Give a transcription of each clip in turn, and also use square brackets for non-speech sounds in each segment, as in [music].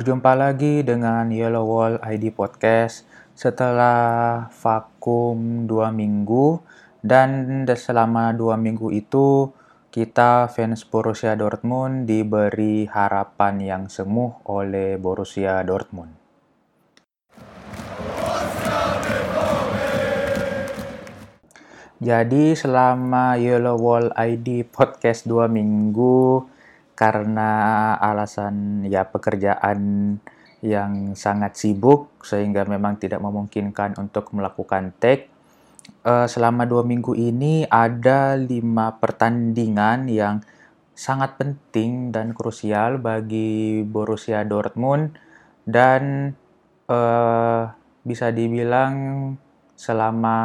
Berjumpa lagi dengan Yellow Wall ID Podcast setelah vakum dua minggu dan selama dua minggu itu kita fans Borussia Dortmund diberi harapan yang semu oleh Borussia Dortmund. Jadi selama Yellow Wall ID Podcast dua minggu karena alasan ya pekerjaan yang sangat sibuk sehingga memang tidak memungkinkan untuk melakukan tag. Uh, selama dua minggu ini ada lima pertandingan yang sangat penting dan krusial bagi Borussia Dortmund dan uh, bisa dibilang selama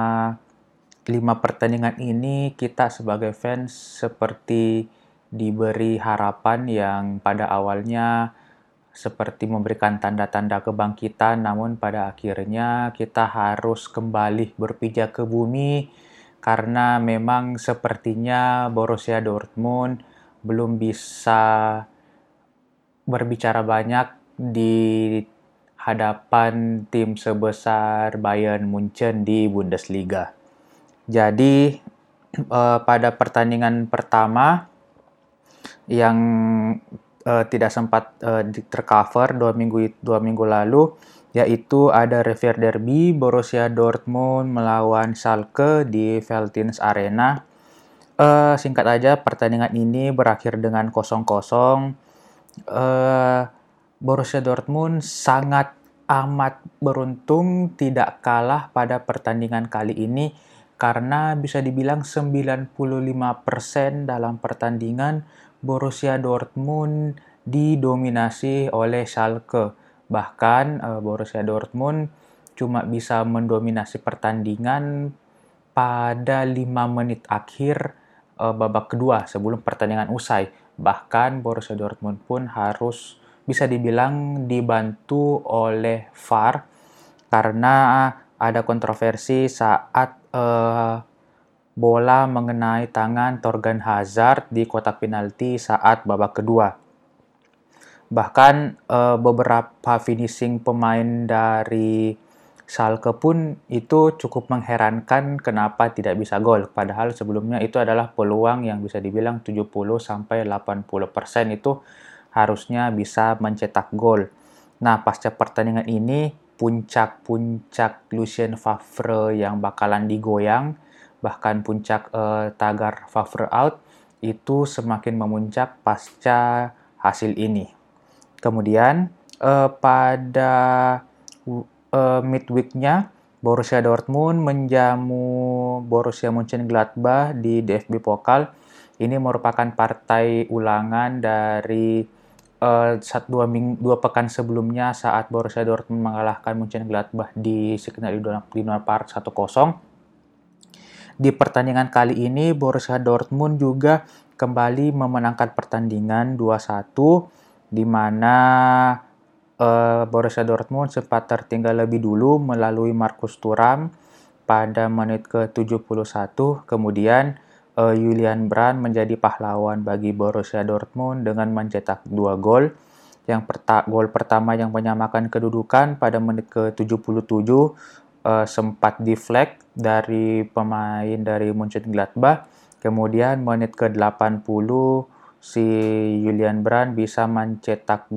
lima pertandingan ini kita sebagai fans seperti diberi harapan yang pada awalnya seperti memberikan tanda-tanda kebangkitan, namun pada akhirnya kita harus kembali berpijak ke bumi karena memang sepertinya Borussia Dortmund belum bisa berbicara banyak di hadapan tim sebesar Bayern Munchen di Bundesliga. Jadi eh, pada pertandingan pertama yang uh, tidak sempat uh, tercover dua minggu dua minggu lalu yaitu ada Revier Derby Borussia Dortmund melawan Schalke di Veltins Arena. Uh, singkat aja pertandingan ini berakhir dengan kosong kosong. Uh, Borussia Dortmund sangat amat beruntung tidak kalah pada pertandingan kali ini karena bisa dibilang 95% dalam pertandingan Borussia Dortmund didominasi oleh Schalke. Bahkan uh, Borussia Dortmund cuma bisa mendominasi pertandingan pada 5 menit akhir uh, babak kedua sebelum pertandingan usai. Bahkan Borussia Dortmund pun harus bisa dibilang dibantu oleh VAR karena ada kontroversi saat uh, bola mengenai tangan Torgan Hazard di kotak penalti saat babak kedua. Bahkan e, beberapa finishing pemain dari Schalke pun itu cukup mengherankan kenapa tidak bisa gol. Padahal sebelumnya itu adalah peluang yang bisa dibilang 70 sampai 80% itu harusnya bisa mencetak gol. Nah, pasca pertandingan ini puncak-puncak Lucien Favre yang bakalan digoyang bahkan puncak uh, tagar Favre out itu semakin memuncak pasca hasil ini. Kemudian uh, pada uh, midweeknya Borussia Dortmund menjamu Borussia Mönchengladbach di DFB Pokal. Ini merupakan partai ulangan dari uh, saat dua, ming, dua pekan sebelumnya saat Borussia Dortmund mengalahkan Mönchengladbach di Signal Iduna Park 1-0 di pertandingan kali ini Borussia Dortmund juga kembali memenangkan pertandingan 2-1 di mana uh, Borussia Dortmund sempat tertinggal lebih dulu melalui Markus Thuram pada menit ke-71 kemudian uh, Julian Brand menjadi pahlawan bagi Borussia Dortmund dengan mencetak dua gol. Yang perta gol pertama yang menyamakan kedudukan pada menit ke-77 uh, sempat deflect dari pemain dari Mönchengladbach. Kemudian menit ke-80 si Julian Brand bisa mencetak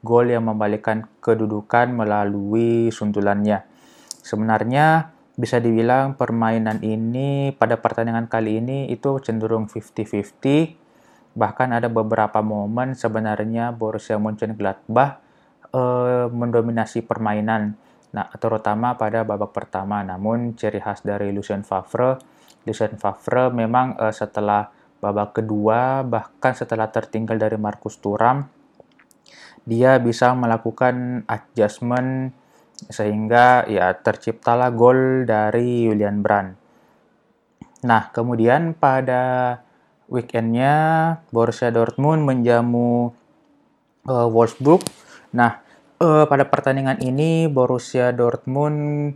gol yang membalikkan kedudukan melalui sundulannya. Sebenarnya bisa dibilang permainan ini pada pertandingan kali ini itu cenderung 50-50. Bahkan ada beberapa momen sebenarnya Borussia Mönchengladbach eh, mendominasi permainan Nah, terutama pada babak pertama. Namun ciri khas dari Lucien Favre, Lucien Favre memang uh, setelah babak kedua bahkan setelah tertinggal dari Markus Thuram dia bisa melakukan adjustment sehingga ya terciptalah gol dari Julian Brand. Nah, kemudian pada weekendnya Borussia Dortmund menjamu uh, Wolfsburg. Nah, uh, pada pertandingan ini Borussia Dortmund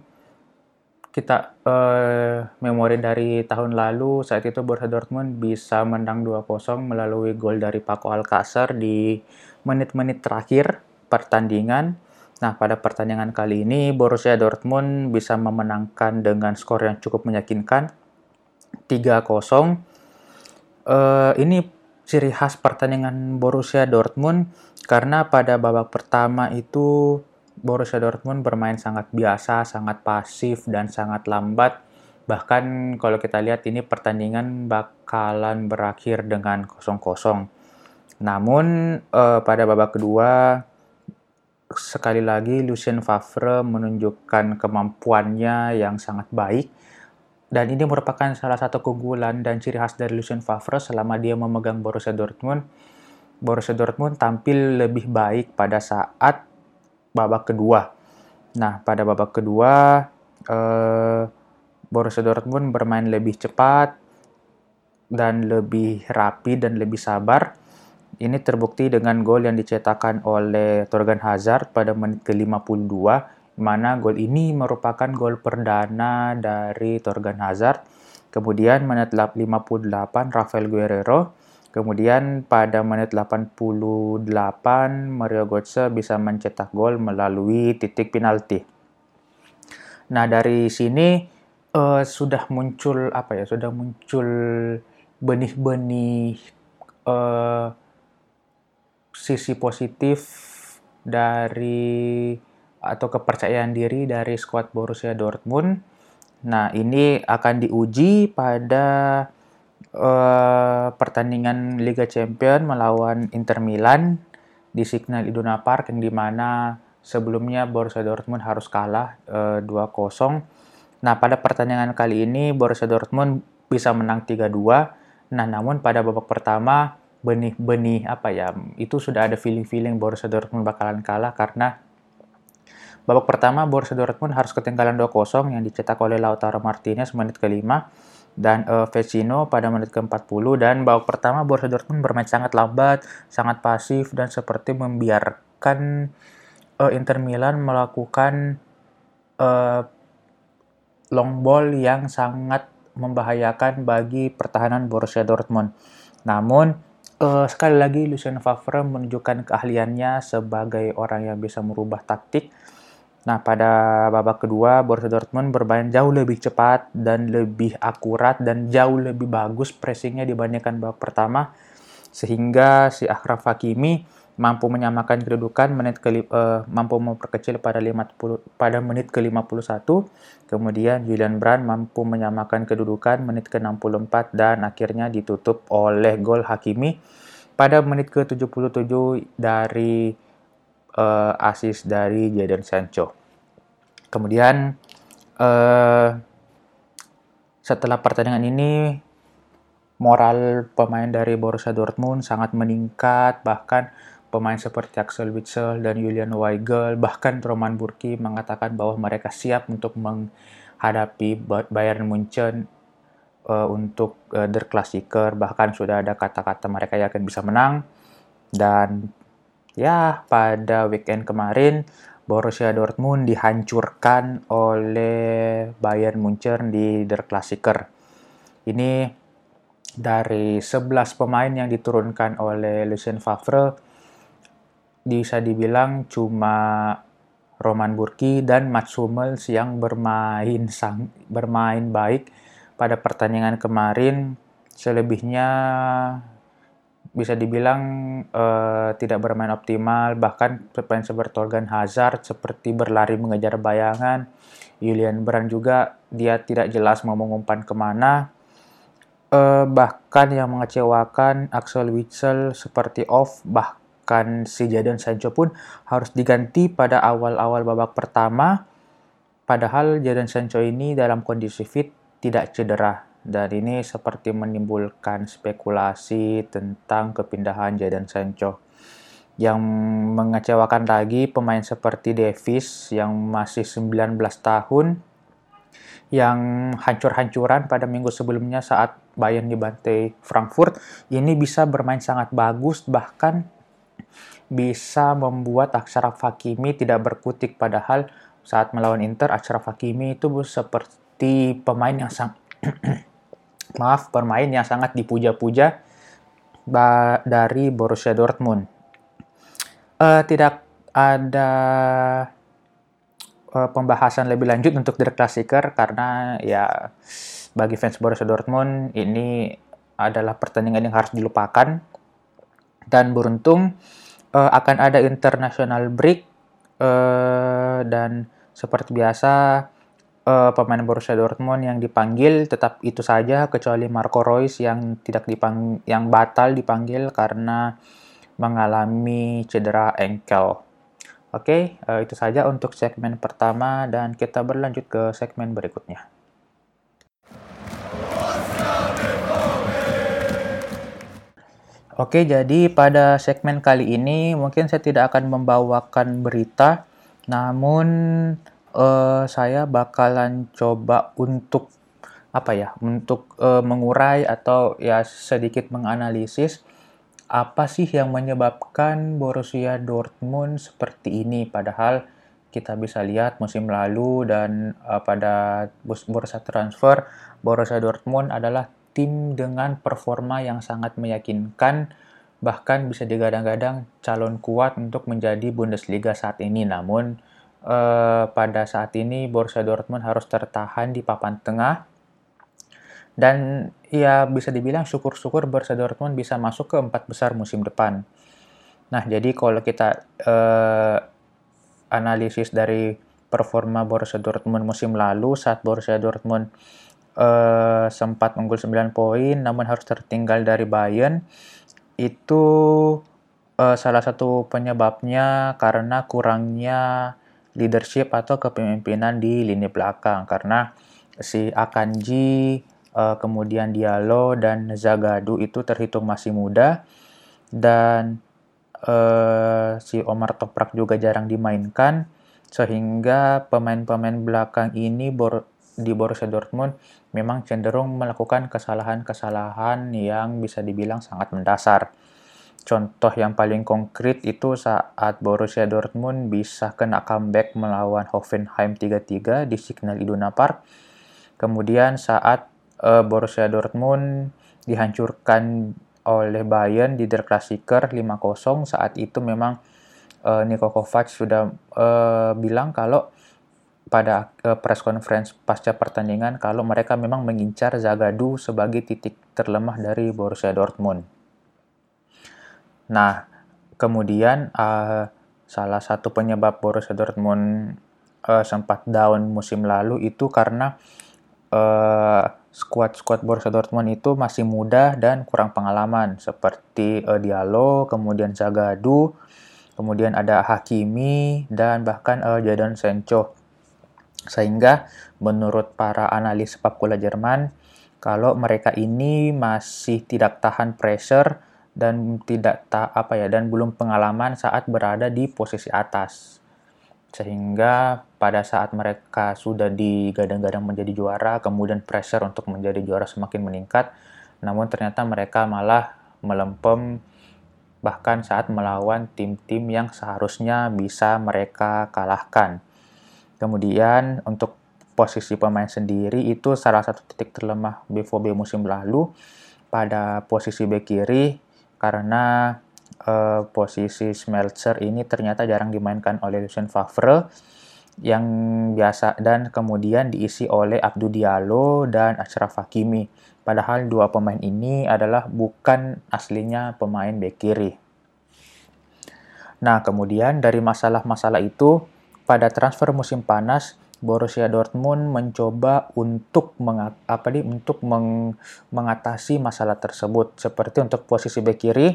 kita uh, memori dari tahun lalu saat itu Borussia Dortmund bisa menang 2-0 melalui gol dari Paco Alcacer di menit-menit terakhir pertandingan. Nah, pada pertandingan kali ini Borussia Dortmund bisa memenangkan dengan skor yang cukup meyakinkan 3-0. Uh, ini ciri khas pertandingan Borussia Dortmund karena pada babak pertama itu Borussia Dortmund bermain sangat biasa, sangat pasif dan sangat lambat. Bahkan kalau kita lihat ini pertandingan bakalan berakhir dengan kosong-kosong. Namun uh, pada babak kedua sekali lagi Lucien Favre menunjukkan kemampuannya yang sangat baik dan ini merupakan salah satu keunggulan dan ciri khas dari Lucien Favre selama dia memegang Borussia Dortmund. Borussia Dortmund tampil lebih baik pada saat babak kedua. Nah, pada babak kedua eh, Borussia Dortmund bermain lebih cepat dan lebih rapi dan lebih sabar ini terbukti dengan gol yang dicetakkan oleh Torgan Hazard pada menit ke-52, mana gol ini merupakan gol perdana dari Torgan Hazard. Kemudian menit 58 Rafael Guerrero. Kemudian pada menit 88 Mario Götze bisa mencetak gol melalui titik penalti. Nah dari sini uh, sudah muncul apa ya? Sudah muncul benih-benih uh, sisi positif dari atau kepercayaan diri dari skuad Borussia Dortmund. Nah, ini akan diuji pada uh, pertandingan Liga Champions melawan Inter Milan di Signal Iduna Park yang di mana sebelumnya Borussia Dortmund harus kalah uh, eh, 2-0. Nah, pada pertandingan kali ini Borussia Dortmund bisa menang 3-2. Nah, namun pada babak pertama benih-benih apa ya itu sudah ada feeling-feeling Borussia Dortmund bakalan kalah karena babak pertama Borussia Dortmund harus ketinggalan 2-0 yang dicetak oleh Lautaro Martinez menit kelima dan uh, Vecino pada menit ke-40 dan babak pertama Borussia Dortmund bermain sangat lambat, sangat pasif dan seperti membiarkan uh, Inter Milan melakukan uh, long ball yang sangat membahayakan bagi pertahanan Borussia Dortmund. Namun uh, sekali lagi Lucien Favre menunjukkan keahliannya sebagai orang yang bisa merubah taktik. Nah, pada babak kedua, Borussia Dortmund bermain jauh lebih cepat dan lebih akurat dan jauh lebih bagus pressingnya dibandingkan babak pertama. Sehingga si Akhraf Hakimi mampu menyamakan kedudukan menit ke uh, mampu memperkecil pada 50 pada menit ke-51 kemudian Julian Brand mampu menyamakan kedudukan menit ke-64 dan akhirnya ditutup oleh gol Hakimi pada menit ke-77 dari uh, asis dari Jadon Sancho kemudian uh, setelah pertandingan ini moral pemain dari Borussia Dortmund sangat meningkat bahkan Pemain seperti Axel Witsel dan Julian Weigel, bahkan Roman Burki mengatakan bahwa mereka siap untuk menghadapi Bayern Munchen uh, untuk uh, Der Klassiker. Bahkan sudah ada kata-kata mereka yakin bisa menang. Dan ya pada weekend kemarin Borussia Dortmund dihancurkan oleh Bayern Munchen di Der Klassiker. Ini dari 11 pemain yang diturunkan oleh Lucien Favre, bisa dibilang cuma Roman Burki dan Mats Hummels yang bermain sang, bermain baik pada pertandingan kemarin. Selebihnya bisa dibilang uh, tidak bermain optimal, bahkan pemain seperti Torgan Hazard seperti berlari mengejar bayangan. Julian Brand juga dia tidak jelas mau mengumpan ke mana. Uh, bahkan yang mengecewakan Axel Witsel seperti off, bah bahkan si Jadon Sancho pun harus diganti pada awal-awal babak pertama. Padahal Jadon Sancho ini dalam kondisi fit tidak cedera. Dan ini seperti menimbulkan spekulasi tentang kepindahan Jadon Sancho. Yang mengecewakan lagi pemain seperti Davis yang masih 19 tahun yang hancur-hancuran pada minggu sebelumnya saat Bayern dibantai Frankfurt ini bisa bermain sangat bagus bahkan bisa membuat Aksara Hakimi tidak berkutik padahal saat melawan Inter Aksara Hakimi itu seperti pemain yang sang [clears throat] maaf pemain yang sangat dipuja-puja dari Borussia Dortmund. Uh, tidak ada uh, pembahasan lebih lanjut untuk Der Klassiker karena ya bagi fans Borussia Dortmund ini adalah pertandingan yang harus dilupakan dan beruntung uh, akan ada international break uh, dan seperti biasa uh, pemain Borussia Dortmund yang dipanggil tetap itu saja kecuali Marco Reus yang tidak dipang yang batal dipanggil karena mengalami cedera engkel. Oke, okay, uh, itu saja untuk segmen pertama dan kita berlanjut ke segmen berikutnya. Oke, jadi pada segmen kali ini mungkin saya tidak akan membawakan berita, namun uh, saya bakalan coba untuk apa ya, untuk uh, mengurai atau ya sedikit menganalisis apa sih yang menyebabkan Borussia Dortmund seperti ini, padahal kita bisa lihat musim lalu dan uh, pada bursa transfer Borussia Dortmund adalah tim dengan performa yang sangat meyakinkan, bahkan bisa digadang-gadang calon kuat untuk menjadi Bundesliga saat ini. Namun, eh, pada saat ini Borussia Dortmund harus tertahan di papan tengah. Dan ya bisa dibilang syukur-syukur Borussia Dortmund bisa masuk ke empat besar musim depan. Nah, jadi kalau kita eh, analisis dari performa Borussia Dortmund musim lalu saat Borussia Dortmund uh, sempat unggul 9 poin namun harus tertinggal dari Bayern itu uh, salah satu penyebabnya karena kurangnya leadership atau kepemimpinan di lini belakang. Karena si Akanji uh, kemudian Diallo dan Zagadu itu terhitung masih muda. Dan uh, si Omar Toprak juga jarang dimainkan. Sehingga pemain-pemain belakang ini di Borussia Dortmund memang cenderung melakukan kesalahan-kesalahan yang bisa dibilang sangat mendasar. Contoh yang paling konkret itu saat Borussia Dortmund bisa kena comeback melawan Hoffenheim 3-3 di Signal Iduna Park. Kemudian saat uh, Borussia Dortmund dihancurkan oleh Bayern di Der Klassiker 5-0 saat itu memang uh, Niko Kovac sudah uh, bilang kalau pada uh, press conference pasca pertandingan kalau mereka memang mengincar Zagadou sebagai titik terlemah dari Borussia Dortmund. Nah, kemudian uh, salah satu penyebab Borussia Dortmund uh, sempat down musim lalu itu karena uh, squad-squad Borussia Dortmund itu masih muda dan kurang pengalaman seperti uh, Diallo, kemudian Zagadou, kemudian ada Hakimi dan bahkan uh, Jadon Sancho. Sehingga menurut para analis sepak bola Jerman, kalau mereka ini masih tidak tahan pressure dan tidak tak apa ya dan belum pengalaman saat berada di posisi atas. Sehingga pada saat mereka sudah digadang-gadang menjadi juara, kemudian pressure untuk menjadi juara semakin meningkat, namun ternyata mereka malah melempem bahkan saat melawan tim-tim yang seharusnya bisa mereka kalahkan. Kemudian untuk posisi pemain sendiri itu salah satu titik terlemah BVB musim lalu pada posisi bek kiri karena uh, posisi Smeltzer ini ternyata jarang dimainkan oleh Lucien Favre yang biasa dan kemudian diisi oleh Abdou Diallo dan Achraf Hakimi. Padahal dua pemain ini adalah bukan aslinya pemain bek kiri. Nah, kemudian dari masalah-masalah itu pada transfer musim panas Borussia Dortmund mencoba untuk apa di untuk meng, mengatasi masalah tersebut. Seperti untuk posisi bek kiri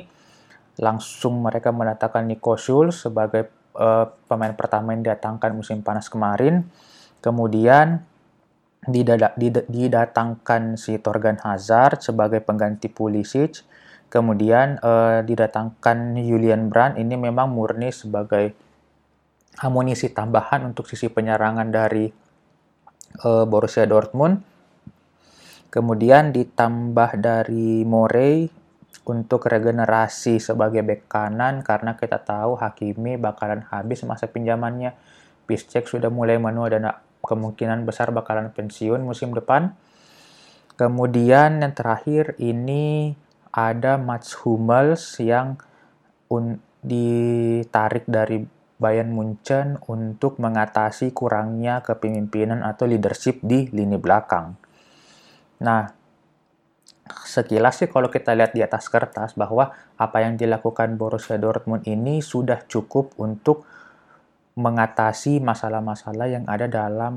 langsung mereka mendatangkan Nico Schulz sebagai uh, pemain pertama yang didatangkan musim panas kemarin. Kemudian didatangkan si Torgan Hazard sebagai pengganti Pulisic. Kemudian uh, didatangkan Julian Brandt. Ini memang murni sebagai amunisi tambahan untuk sisi penyerangan dari uh, Borussia Dortmund. Kemudian ditambah dari Morey untuk regenerasi sebagai bek kanan karena kita tahu Hakimi bakalan habis masa pinjamannya. Piszczek sudah mulai menua dan kemungkinan besar bakalan pensiun musim depan. Kemudian yang terakhir ini ada Mats Hummels yang ditarik dari Bayern Munchen untuk mengatasi kurangnya kepemimpinan atau leadership di lini belakang. Nah, sekilas sih kalau kita lihat di atas kertas bahwa apa yang dilakukan Borussia Dortmund ini sudah cukup untuk mengatasi masalah-masalah yang ada dalam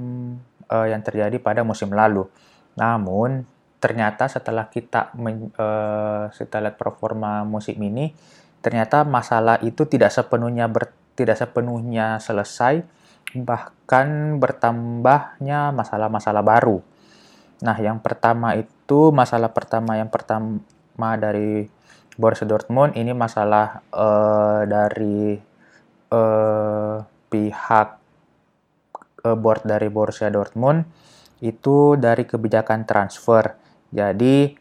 uh, yang terjadi pada musim lalu. Namun ternyata setelah kita men, uh, setelah lihat performa musim ini, ternyata masalah itu tidak sepenuhnya ber, tidak sepenuhnya selesai, bahkan bertambahnya masalah-masalah baru. Nah, yang pertama itu masalah pertama yang pertama dari Borussia Dortmund ini masalah uh, dari uh, pihak uh, board dari Borussia Dortmund itu dari kebijakan transfer. Jadi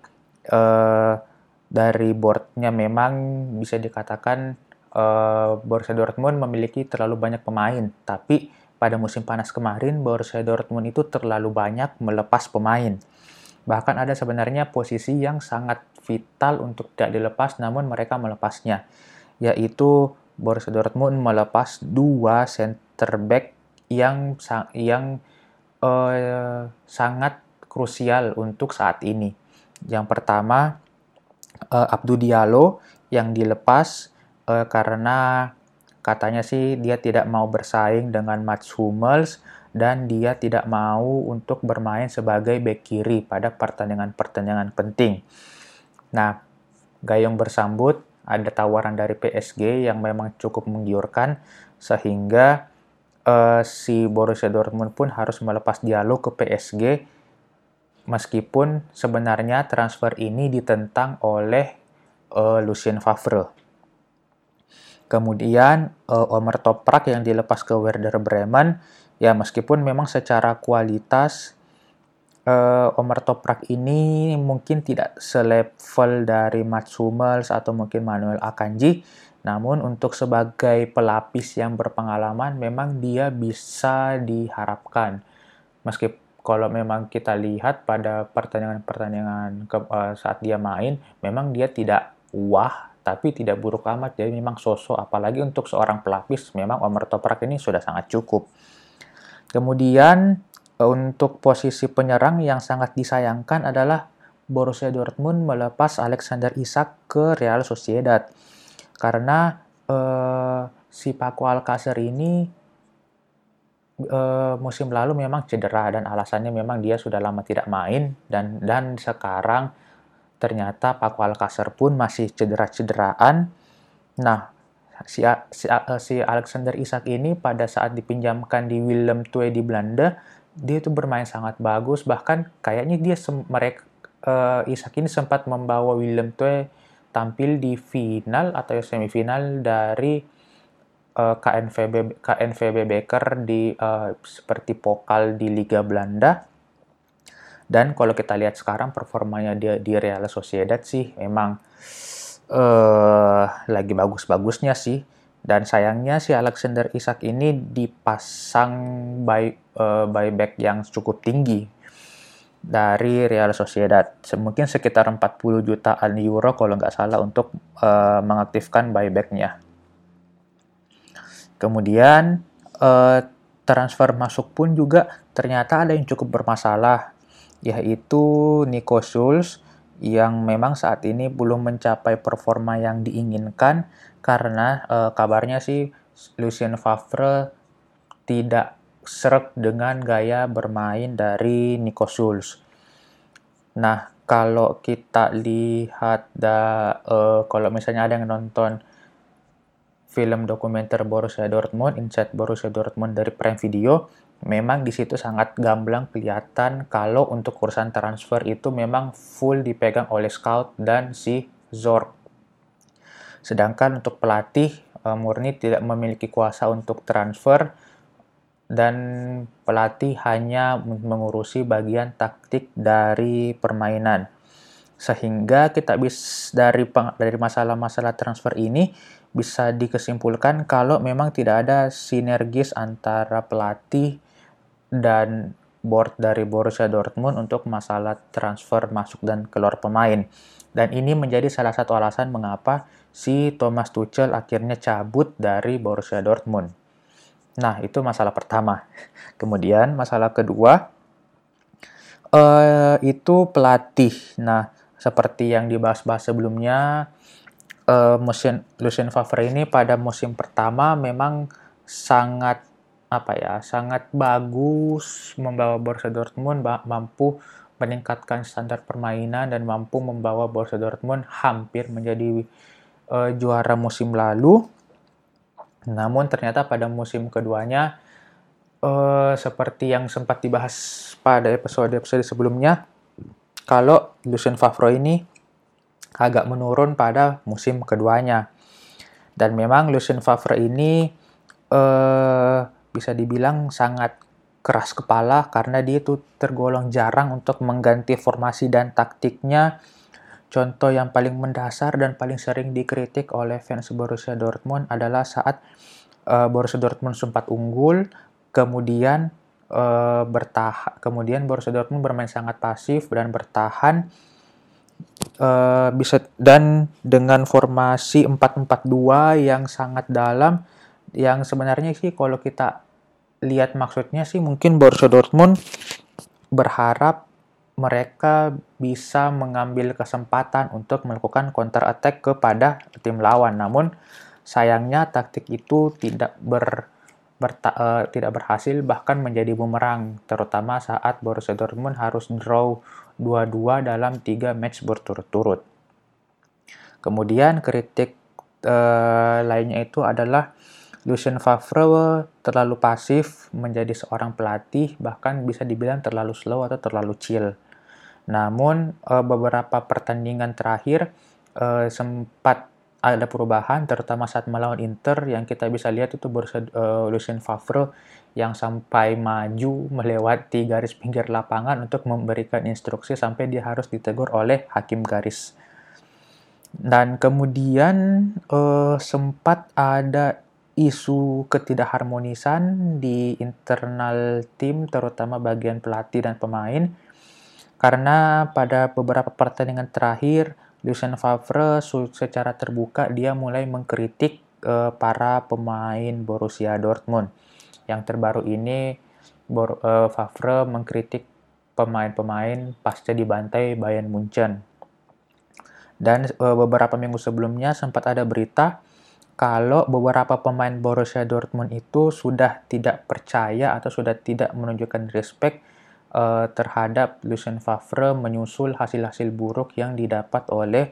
uh, dari boardnya memang bisa dikatakan uh, Borussia Dortmund memiliki terlalu banyak pemain, tapi pada musim panas kemarin Borussia Dortmund itu terlalu banyak melepas pemain. Bahkan ada sebenarnya posisi yang sangat vital untuk tidak dilepas namun mereka melepasnya, yaitu Borussia Dortmund melepas dua center back yang yang uh, sangat krusial untuk saat ini. Yang pertama uh, Abdou Diallo yang dilepas uh, karena katanya sih dia tidak mau bersaing dengan Mats Hummels dan dia tidak mau untuk bermain sebagai bek kiri pada pertandingan-pertandingan penting. Nah, Gayung bersambut ada tawaran dari PSG yang memang cukup menggiurkan sehingga uh, si Borussia Dortmund pun harus melepas dialog ke PSG meskipun sebenarnya transfer ini ditentang oleh uh, Lucien Favre. Kemudian uh, Omer Toprak yang dilepas ke Werder Bremen ya meskipun memang secara kualitas uh, Omar Toprak ini mungkin tidak selevel dari Mats Hummels atau mungkin Manuel Akanji, namun untuk sebagai pelapis yang berpengalaman memang dia bisa diharapkan. Meskipun kalau memang kita lihat pada pertandingan-pertandingan uh, saat dia main, memang dia tidak wah, tapi tidak buruk amat. Jadi memang sosok, apalagi untuk seorang pelapis, memang Omar Toprak ini sudah sangat cukup. Kemudian untuk posisi penyerang yang sangat disayangkan adalah Borussia Dortmund melepas Alexander Isak ke Real Sociedad karena uh, si Paco Alcacer ini uh, musim lalu memang cedera dan alasannya memang dia sudah lama tidak main dan dan sekarang ternyata Paco Alcacer pun masih cedera-cederaan. Nah, si, si, si Alexander Isak ini pada saat dipinjamkan di Willem II di Belanda dia itu bermain sangat bagus bahkan kayaknya dia mereka uh, Isak ini sempat membawa Willem Tue tampil di final atau semifinal dari uh, eh, KNVB KNVB Beker di uh, seperti pokal di Liga Belanda dan kalau kita lihat sekarang performanya dia di Real Sociedad sih memang uh, lagi bagus-bagusnya sih dan sayangnya si Alexander Isak ini dipasang by, uh, buyback yang cukup tinggi dari Real Sociedad. Mungkin sekitar 40 jutaan euro kalau nggak salah untuk uh, mengaktifkan buybacknya. Kemudian uh, transfer masuk pun juga ternyata ada yang cukup bermasalah, yaitu Nico Schulz yang memang saat ini belum mencapai performa yang diinginkan karena uh, kabarnya sih Lucien Favre tidak serak dengan gaya bermain dari Nico Schulz. Nah, kalau kita lihat da, uh, kalau misalnya ada yang nonton film dokumenter Borussia Dortmund, Inside Borussia Dortmund dari Prime Video, memang di situ sangat gamblang kelihatan kalau untuk urusan transfer itu memang full dipegang oleh scout dan si Zorc Sedangkan untuk pelatih uh, murni tidak memiliki kuasa untuk transfer dan pelatih hanya mengurusi bagian taktik dari permainan. Sehingga kita bisa dari dari masalah-masalah transfer ini bisa dikesimpulkan kalau memang tidak ada sinergis antara pelatih dan board dari Borussia Dortmund untuk masalah transfer masuk dan keluar pemain. Dan ini menjadi salah satu alasan mengapa si Thomas Tuchel akhirnya cabut dari Borussia Dortmund. Nah, itu masalah pertama. [laughs] Kemudian masalah kedua uh, itu pelatih. Nah, seperti yang dibahas-bahas sebelumnya, uh, musim Lucien Favre ini pada musim pertama memang sangat apa ya, sangat bagus membawa Borussia Dortmund mampu meningkatkan standar permainan dan mampu membawa Borussia Dortmund hampir menjadi uh, juara musim lalu. Namun ternyata pada musim keduanya, uh, seperti yang sempat dibahas pada episode-episode sebelumnya, kalau Lucien Favre ini agak menurun pada musim keduanya. Dan memang Lucien Favre ini uh, bisa dibilang sangat keras kepala karena dia itu tergolong jarang untuk mengganti formasi dan taktiknya. Contoh yang paling mendasar dan paling sering dikritik oleh fans Borussia Dortmund adalah saat uh, Borussia Dortmund sempat unggul, kemudian uh, bertahan, kemudian Borussia Dortmund bermain sangat pasif dan bertahan uh, bisa dan dengan formasi 4-4-2 yang sangat dalam yang sebenarnya sih kalau kita lihat maksudnya sih mungkin Borussia Dortmund berharap mereka bisa mengambil kesempatan untuk melakukan counter attack kepada tim lawan. Namun Sayangnya taktik itu tidak ber, berta, uh, tidak berhasil bahkan menjadi bumerang terutama saat Borussia Dortmund harus draw 2-2 dalam tiga match berturut-turut. Kemudian kritik uh, lainnya itu adalah Lucien Favre terlalu pasif menjadi seorang pelatih bahkan bisa dibilang terlalu slow atau terlalu chill. Namun uh, beberapa pertandingan terakhir uh, sempat ada perubahan terutama saat melawan Inter yang kita bisa lihat itu Borussia uh, Lucien Favre yang sampai maju melewati garis pinggir lapangan untuk memberikan instruksi sampai dia harus ditegur oleh hakim garis. Dan kemudian uh, sempat ada isu ketidakharmonisan di internal tim terutama bagian pelatih dan pemain karena pada beberapa pertandingan terakhir Lucien Favre secara terbuka dia mulai mengkritik uh, para pemain Borussia Dortmund. Yang terbaru ini Bor uh, Favre mengkritik pemain-pemain pasca dibantai Bayern Munchen. Dan uh, beberapa minggu sebelumnya sempat ada berita kalau beberapa pemain Borussia Dortmund itu sudah tidak percaya atau sudah tidak menunjukkan respect uh, terhadap Lucien Favre menyusul hasil-hasil buruk yang didapat oleh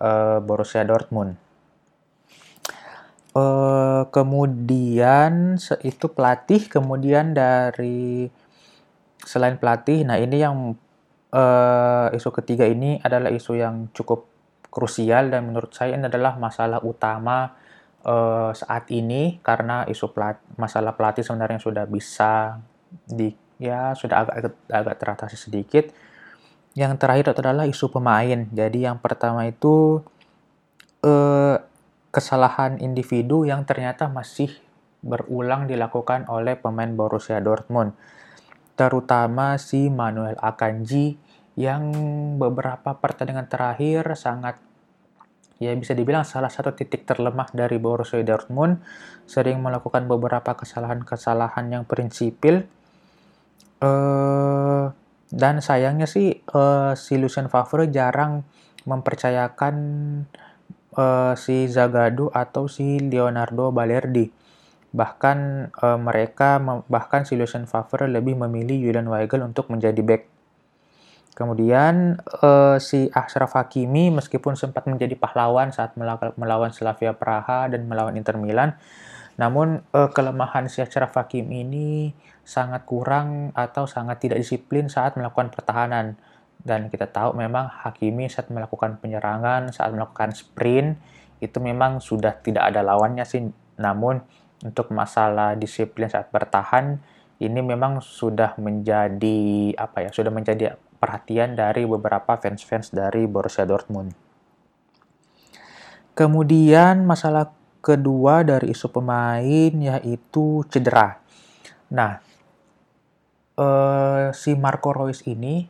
uh, Borussia Dortmund. Uh, kemudian itu pelatih, kemudian dari selain pelatih, nah ini yang uh, isu ketiga ini adalah isu yang cukup krusial dan menurut saya ini adalah masalah utama uh, saat ini karena isu masalah pelatih sebenarnya sudah bisa di ya sudah agak agak teratasi sedikit. Yang terakhir adalah isu pemain. Jadi yang pertama itu eh, kesalahan individu yang ternyata masih berulang dilakukan oleh pemain Borussia Dortmund. Terutama si Manuel Akanji yang beberapa pertandingan terakhir sangat ya bisa dibilang salah satu titik terlemah dari Borussia Dortmund sering melakukan beberapa kesalahan-kesalahan yang prinsipil uh, dan sayangnya sih uh, si Lucien Favre jarang mempercayakan uh, si Zagadou atau si Leonardo Balerdi. Bahkan uh, mereka bahkan si Lucien Favre lebih memilih Julian Weigel untuk menjadi back. Kemudian uh, si Ashraf Hakimi meskipun sempat menjadi pahlawan saat melawan Slavia Praha dan melawan Inter Milan, namun uh, kelemahan si Ashraf Hakimi ini sangat kurang atau sangat tidak disiplin saat melakukan pertahanan. Dan kita tahu memang Hakimi saat melakukan penyerangan, saat melakukan sprint, itu memang sudah tidak ada lawannya sih. Namun untuk masalah disiplin saat bertahan, ini memang sudah menjadi apa ya, sudah menjadi perhatian dari beberapa fans-fans dari Borussia Dortmund. Kemudian masalah kedua dari isu pemain yaitu cedera. Nah, uh, si Marco Reus ini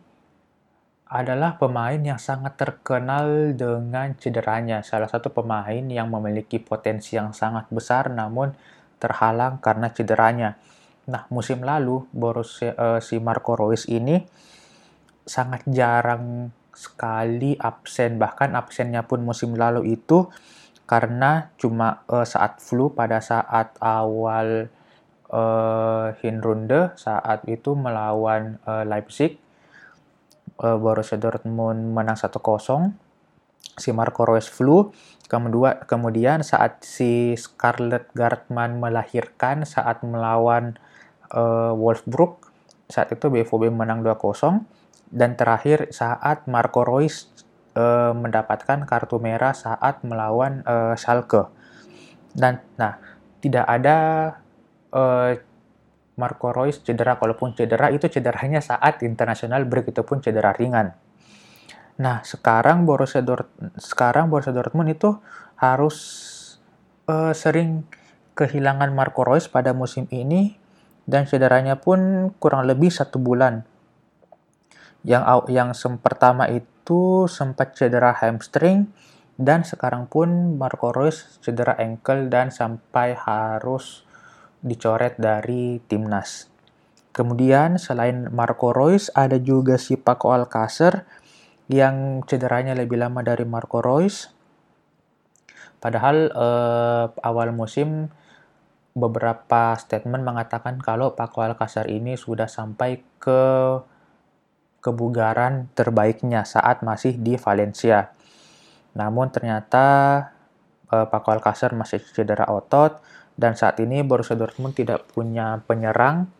adalah pemain yang sangat terkenal dengan cederanya. Salah satu pemain yang memiliki potensi yang sangat besar namun terhalang karena cederanya. Nah, musim lalu Borussia uh, si Marco Reus ini sangat jarang sekali absen, bahkan absennya pun musim lalu itu karena cuma uh, saat flu pada saat awal uh, Hinrunde saat itu melawan uh, Leipzig. Uh, Borussia Dortmund menang 1-0 si Marco Reus flu. Kemudian saat si Scarlett Gartman melahirkan saat melawan uh, Wolfsburg saat itu BVB menang 2-0 dan terakhir saat Marco Reus mendapatkan kartu merah saat melawan uh, Schalke. Dan nah tidak ada uh, Marco Reus cedera, kalaupun cedera itu cederanya saat internasional break itu pun cedera ringan. Nah, sekarang Borussia Dortmund, sekarang Borussia Dortmund itu harus uh, sering kehilangan Marco Reus pada musim ini dan cederanya pun kurang lebih satu bulan. Yang yang pertama itu sempat cedera hamstring dan sekarang pun Marco Reus cedera ankle dan sampai harus dicoret dari timnas. Kemudian selain Marco Reus ada juga si Paco Alcacer yang cederanya lebih lama dari Marco Reus. Padahal eh, awal musim beberapa statement mengatakan kalau Paco Alcacer ini sudah sampai ke kebugaran terbaiknya saat masih di Valencia. Namun ternyata eh, Paco Alcacer masih cedera otot dan saat ini Borussia Dortmund tidak punya penyerang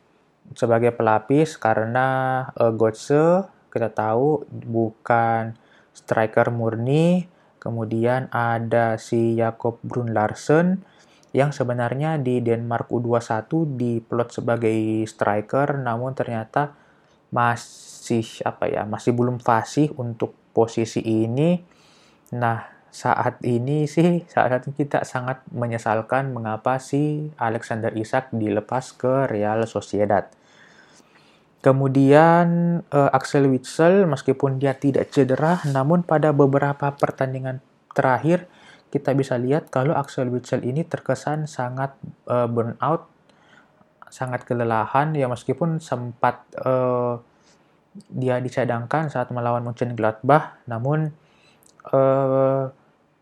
sebagai pelapis karena uh, Götze kita tahu bukan striker murni. Kemudian ada si Jakob Brun Larsen yang sebenarnya di Denmark U21 diplot sebagai striker namun ternyata masih apa ya masih belum fasih untuk posisi ini. Nah, saat ini sih saat ini kita sangat menyesalkan mengapa si Alexander Isak dilepas ke Real Sociedad. Kemudian uh, Axel Witsel meskipun dia tidak cedera namun pada beberapa pertandingan terakhir kita bisa lihat kalau Axel Witsel ini terkesan sangat uh, burnout, sangat kelelahan ya meskipun sempat uh, dia dicadangkan saat melawan Mönchengladbach namun uh,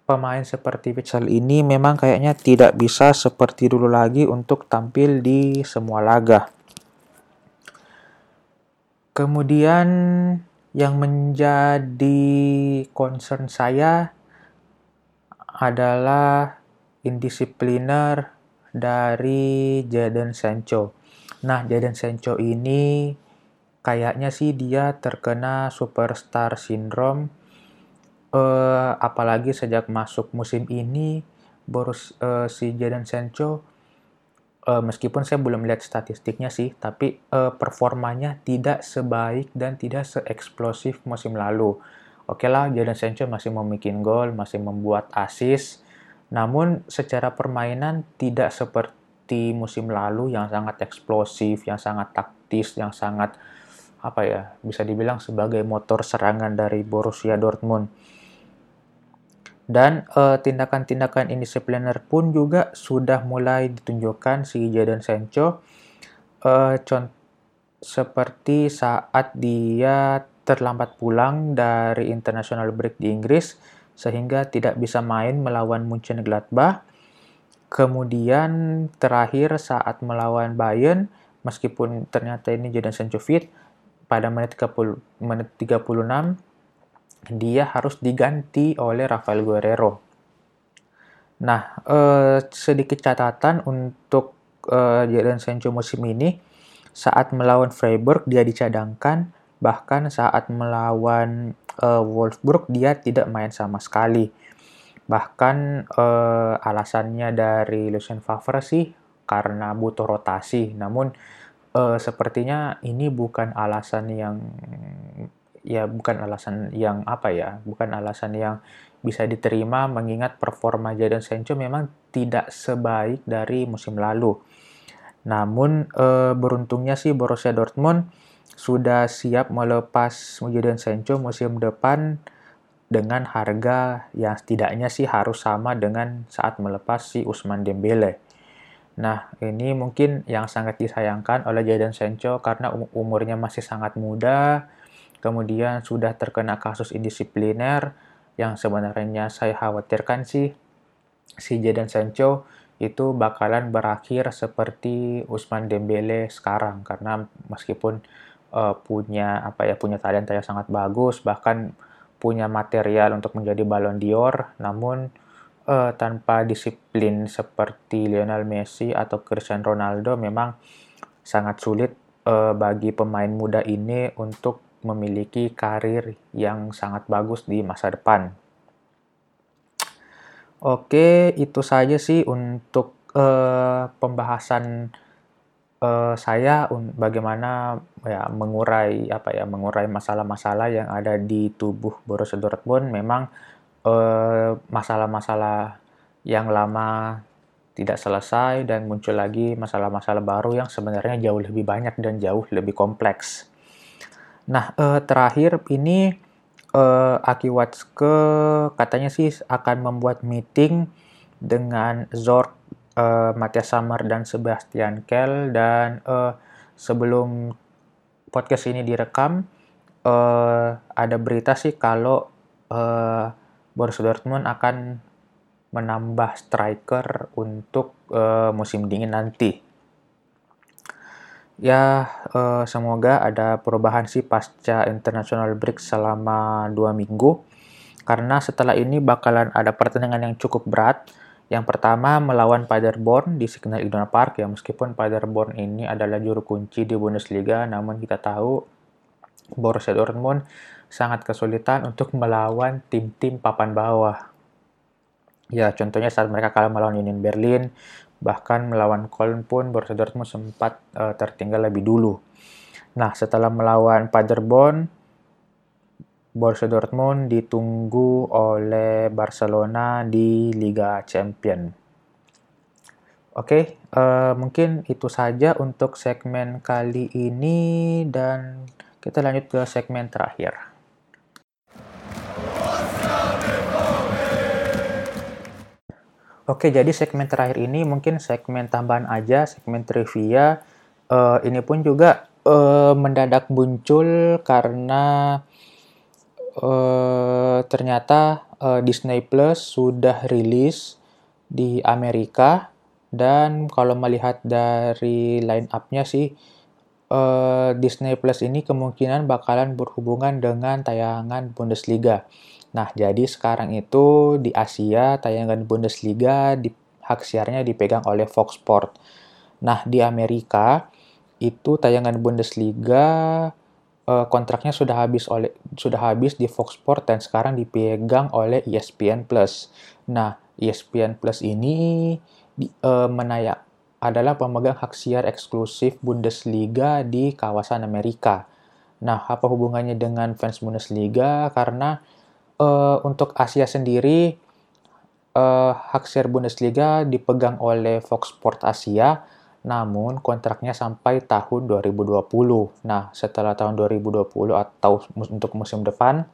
pemain seperti Witsel ini memang kayaknya tidak bisa seperti dulu lagi untuk tampil di semua laga. Kemudian yang menjadi concern saya adalah indisipliner dari Jadon Sancho. Nah, Jadon Sancho ini kayaknya sih dia terkena superstar syndrome uh, apalagi sejak masuk musim ini Boris uh, si Jadon Sancho uh, meskipun saya belum lihat statistiknya sih tapi uh, performanya tidak sebaik dan tidak seeksplosif musim lalu. Oke lah, Jadon Sancho masih membuat gol, masih membuat assist, namun secara permainan tidak seperti musim lalu yang sangat eksplosif, yang sangat taktis, yang sangat apa ya bisa dibilang sebagai motor serangan dari Borussia Dortmund dan uh, tindakan-tindakan indisipliner pun juga sudah mulai ditunjukkan si Jadon Sancho. Uh, seperti saat dia terlambat pulang dari international break di Inggris sehingga tidak bisa main melawan Munchen Gladbach. Kemudian terakhir saat melawan Bayern, meskipun ternyata ini Jadon Sancho fit, pada menit 30, menit 36 dia harus diganti oleh Rafael Guerrero. Nah, eh, sedikit catatan untuk eh, Jadon Sancho musim ini, saat melawan Freiburg dia dicadangkan, bahkan saat melawan eh, Wolfsburg dia tidak main sama sekali. Bahkan eh, alasannya dari Lucien Favre sih karena butuh rotasi, namun eh, sepertinya ini bukan alasan yang ya bukan alasan yang apa ya, bukan alasan yang bisa diterima mengingat performa Jadon Sancho memang tidak sebaik dari musim lalu. Namun e, beruntungnya sih Borussia Dortmund sudah siap melepas Jadon Sancho musim depan dengan harga yang setidaknya sih harus sama dengan saat melepas si Usman Dembele. Nah, ini mungkin yang sangat disayangkan oleh Jadon Sancho karena um-, umurnya masih sangat muda, kemudian sudah terkena kasus indisipliner yang sebenarnya saya khawatirkan sih. Si Jadon Sancho itu bakalan berakhir seperti Usman Dembele sekarang karena meskipun uh, punya apa ya punya talenta yang sangat bagus bahkan punya material untuk menjadi Ballon d'Or namun uh, tanpa disiplin seperti Lionel Messi atau Cristiano Ronaldo memang sangat sulit uh, bagi pemain muda ini untuk memiliki karir yang sangat bagus di masa depan. Oke, itu saja sih untuk uh, pembahasan uh, saya bagaimana ya mengurai apa ya mengurai masalah-masalah yang ada di tubuh Borussia Dortmund. Memang Eh, masalah-masalah yang lama tidak selesai dan muncul lagi masalah-masalah baru yang sebenarnya jauh lebih banyak dan jauh lebih kompleks. Nah, uh, terakhir ini uh, Aki Watske katanya sih akan membuat meeting dengan Zork, uh, Matthias Sammer dan Sebastian Kell dan uh, sebelum podcast ini direkam uh, ada berita sih kalau uh, Borussia Dortmund akan menambah striker untuk uh, musim dingin nanti. Ya, uh, semoga ada perubahan sih pasca international break selama dua minggu. Karena setelah ini bakalan ada pertandingan yang cukup berat. Yang pertama melawan Paderborn di Signal Iduna Park ya meskipun Paderborn ini adalah juru kunci di Bundesliga namun kita tahu Borussia Dortmund sangat kesulitan untuk melawan tim-tim papan bawah. Ya, contohnya saat mereka kalah melawan Union Berlin, bahkan melawan Köln pun Borussia Dortmund sempat uh, tertinggal lebih dulu. Nah, setelah melawan Paderborn, Borussia Dortmund ditunggu oleh Barcelona di Liga Champion. Oke, okay, uh, eh, mungkin itu saja untuk segmen kali ini dan kita lanjut ke segmen terakhir. Oke, jadi segmen terakhir ini mungkin segmen tambahan aja, segmen trivia. Uh, ini pun juga uh, mendadak muncul karena uh, ternyata uh, Disney Plus sudah rilis di Amerika dan kalau melihat dari line up-nya sih uh, Disney Plus ini kemungkinan bakalan berhubungan dengan tayangan Bundesliga. Nah, jadi sekarang itu di Asia tayangan Bundesliga di hak siarnya dipegang oleh Fox Sport. Nah, di Amerika itu tayangan Bundesliga eh, kontraknya sudah habis oleh sudah habis di Fox Sport dan sekarang dipegang oleh ESPN Plus. Nah, ESPN Plus ini di, eh, menayak adalah pemegang hak siar eksklusif Bundesliga di kawasan Amerika. Nah, apa hubungannya dengan fans Bundesliga? Karena uh, untuk Asia sendiri uh, hak share Bundesliga dipegang oleh Fox Sport Asia, namun kontraknya sampai tahun 2020. Nah, setelah tahun 2020 atau untuk musim depan,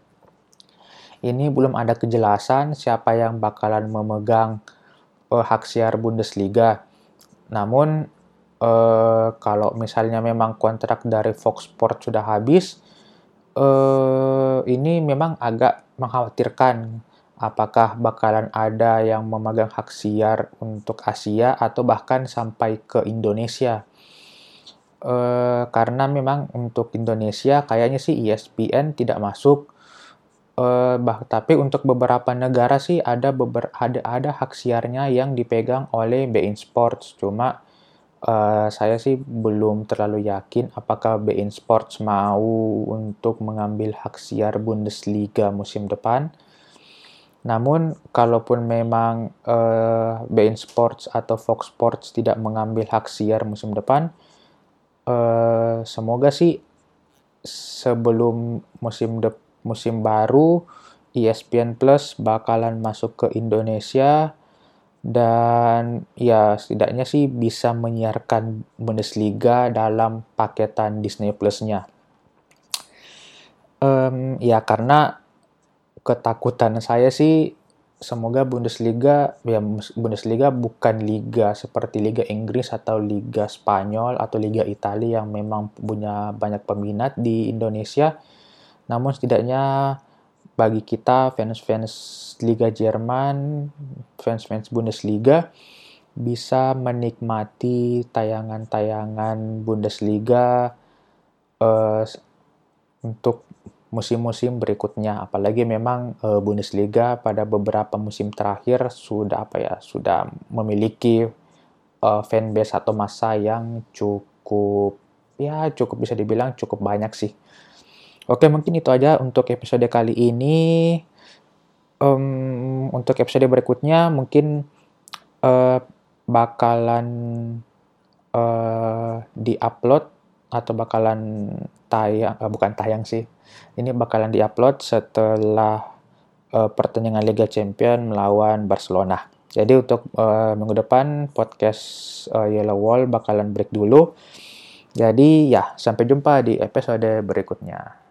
ini belum ada kejelasan siapa yang bakalan memegang uh, hak siar Bundesliga. Namun, uh, kalau misalnya memang kontrak dari Fox Sport sudah habis, uh, ini memang agak mengkhawatirkan apakah bakalan ada yang memegang hak siar untuk Asia atau bahkan sampai ke Indonesia. E, karena memang untuk Indonesia kayaknya sih ESPN tidak masuk. E, bah, tapi untuk beberapa negara sih ada beber, ada ada hak siarnya yang dipegang oleh beIN Sports. Cuma uh, saya sih belum terlalu yakin apakah beIN Sports mau untuk mengambil hak siar Bundesliga musim depan. Namun, kalaupun memang uh, beIN Sports atau Fox Sports tidak mengambil hak siar musim depan, uh, semoga sih sebelum musim de musim baru ESPN Plus bakalan masuk ke Indonesia dan ya setidaknya sih bisa menyiarkan Bundesliga dalam paketan Disney Plus-nya. Um, ya karena ketakutan saya sih semoga Bundesliga ya Bundesliga bukan liga seperti Liga Inggris atau Liga Spanyol atau Liga Italia yang memang punya banyak peminat di Indonesia. Namun setidaknya bagi kita fans-fans Liga Jerman, fans-fans Bundesliga bisa menikmati tayangan-tayangan Bundesliga uh, untuk musim-musim berikutnya. Apalagi memang uh, Bundesliga pada beberapa musim terakhir sudah apa ya sudah memiliki uh, fanbase atau masa yang cukup ya cukup bisa dibilang cukup banyak sih. Oke mungkin itu aja untuk episode kali ini. Um, untuk episode berikutnya mungkin uh, bakalan uh, diupload atau bakalan tayang uh, bukan tayang sih ini bakalan diupload setelah uh, pertandingan Liga Champion melawan Barcelona. Jadi untuk uh, minggu depan podcast uh, Yellow Wall bakalan break dulu. Jadi ya sampai jumpa di episode berikutnya.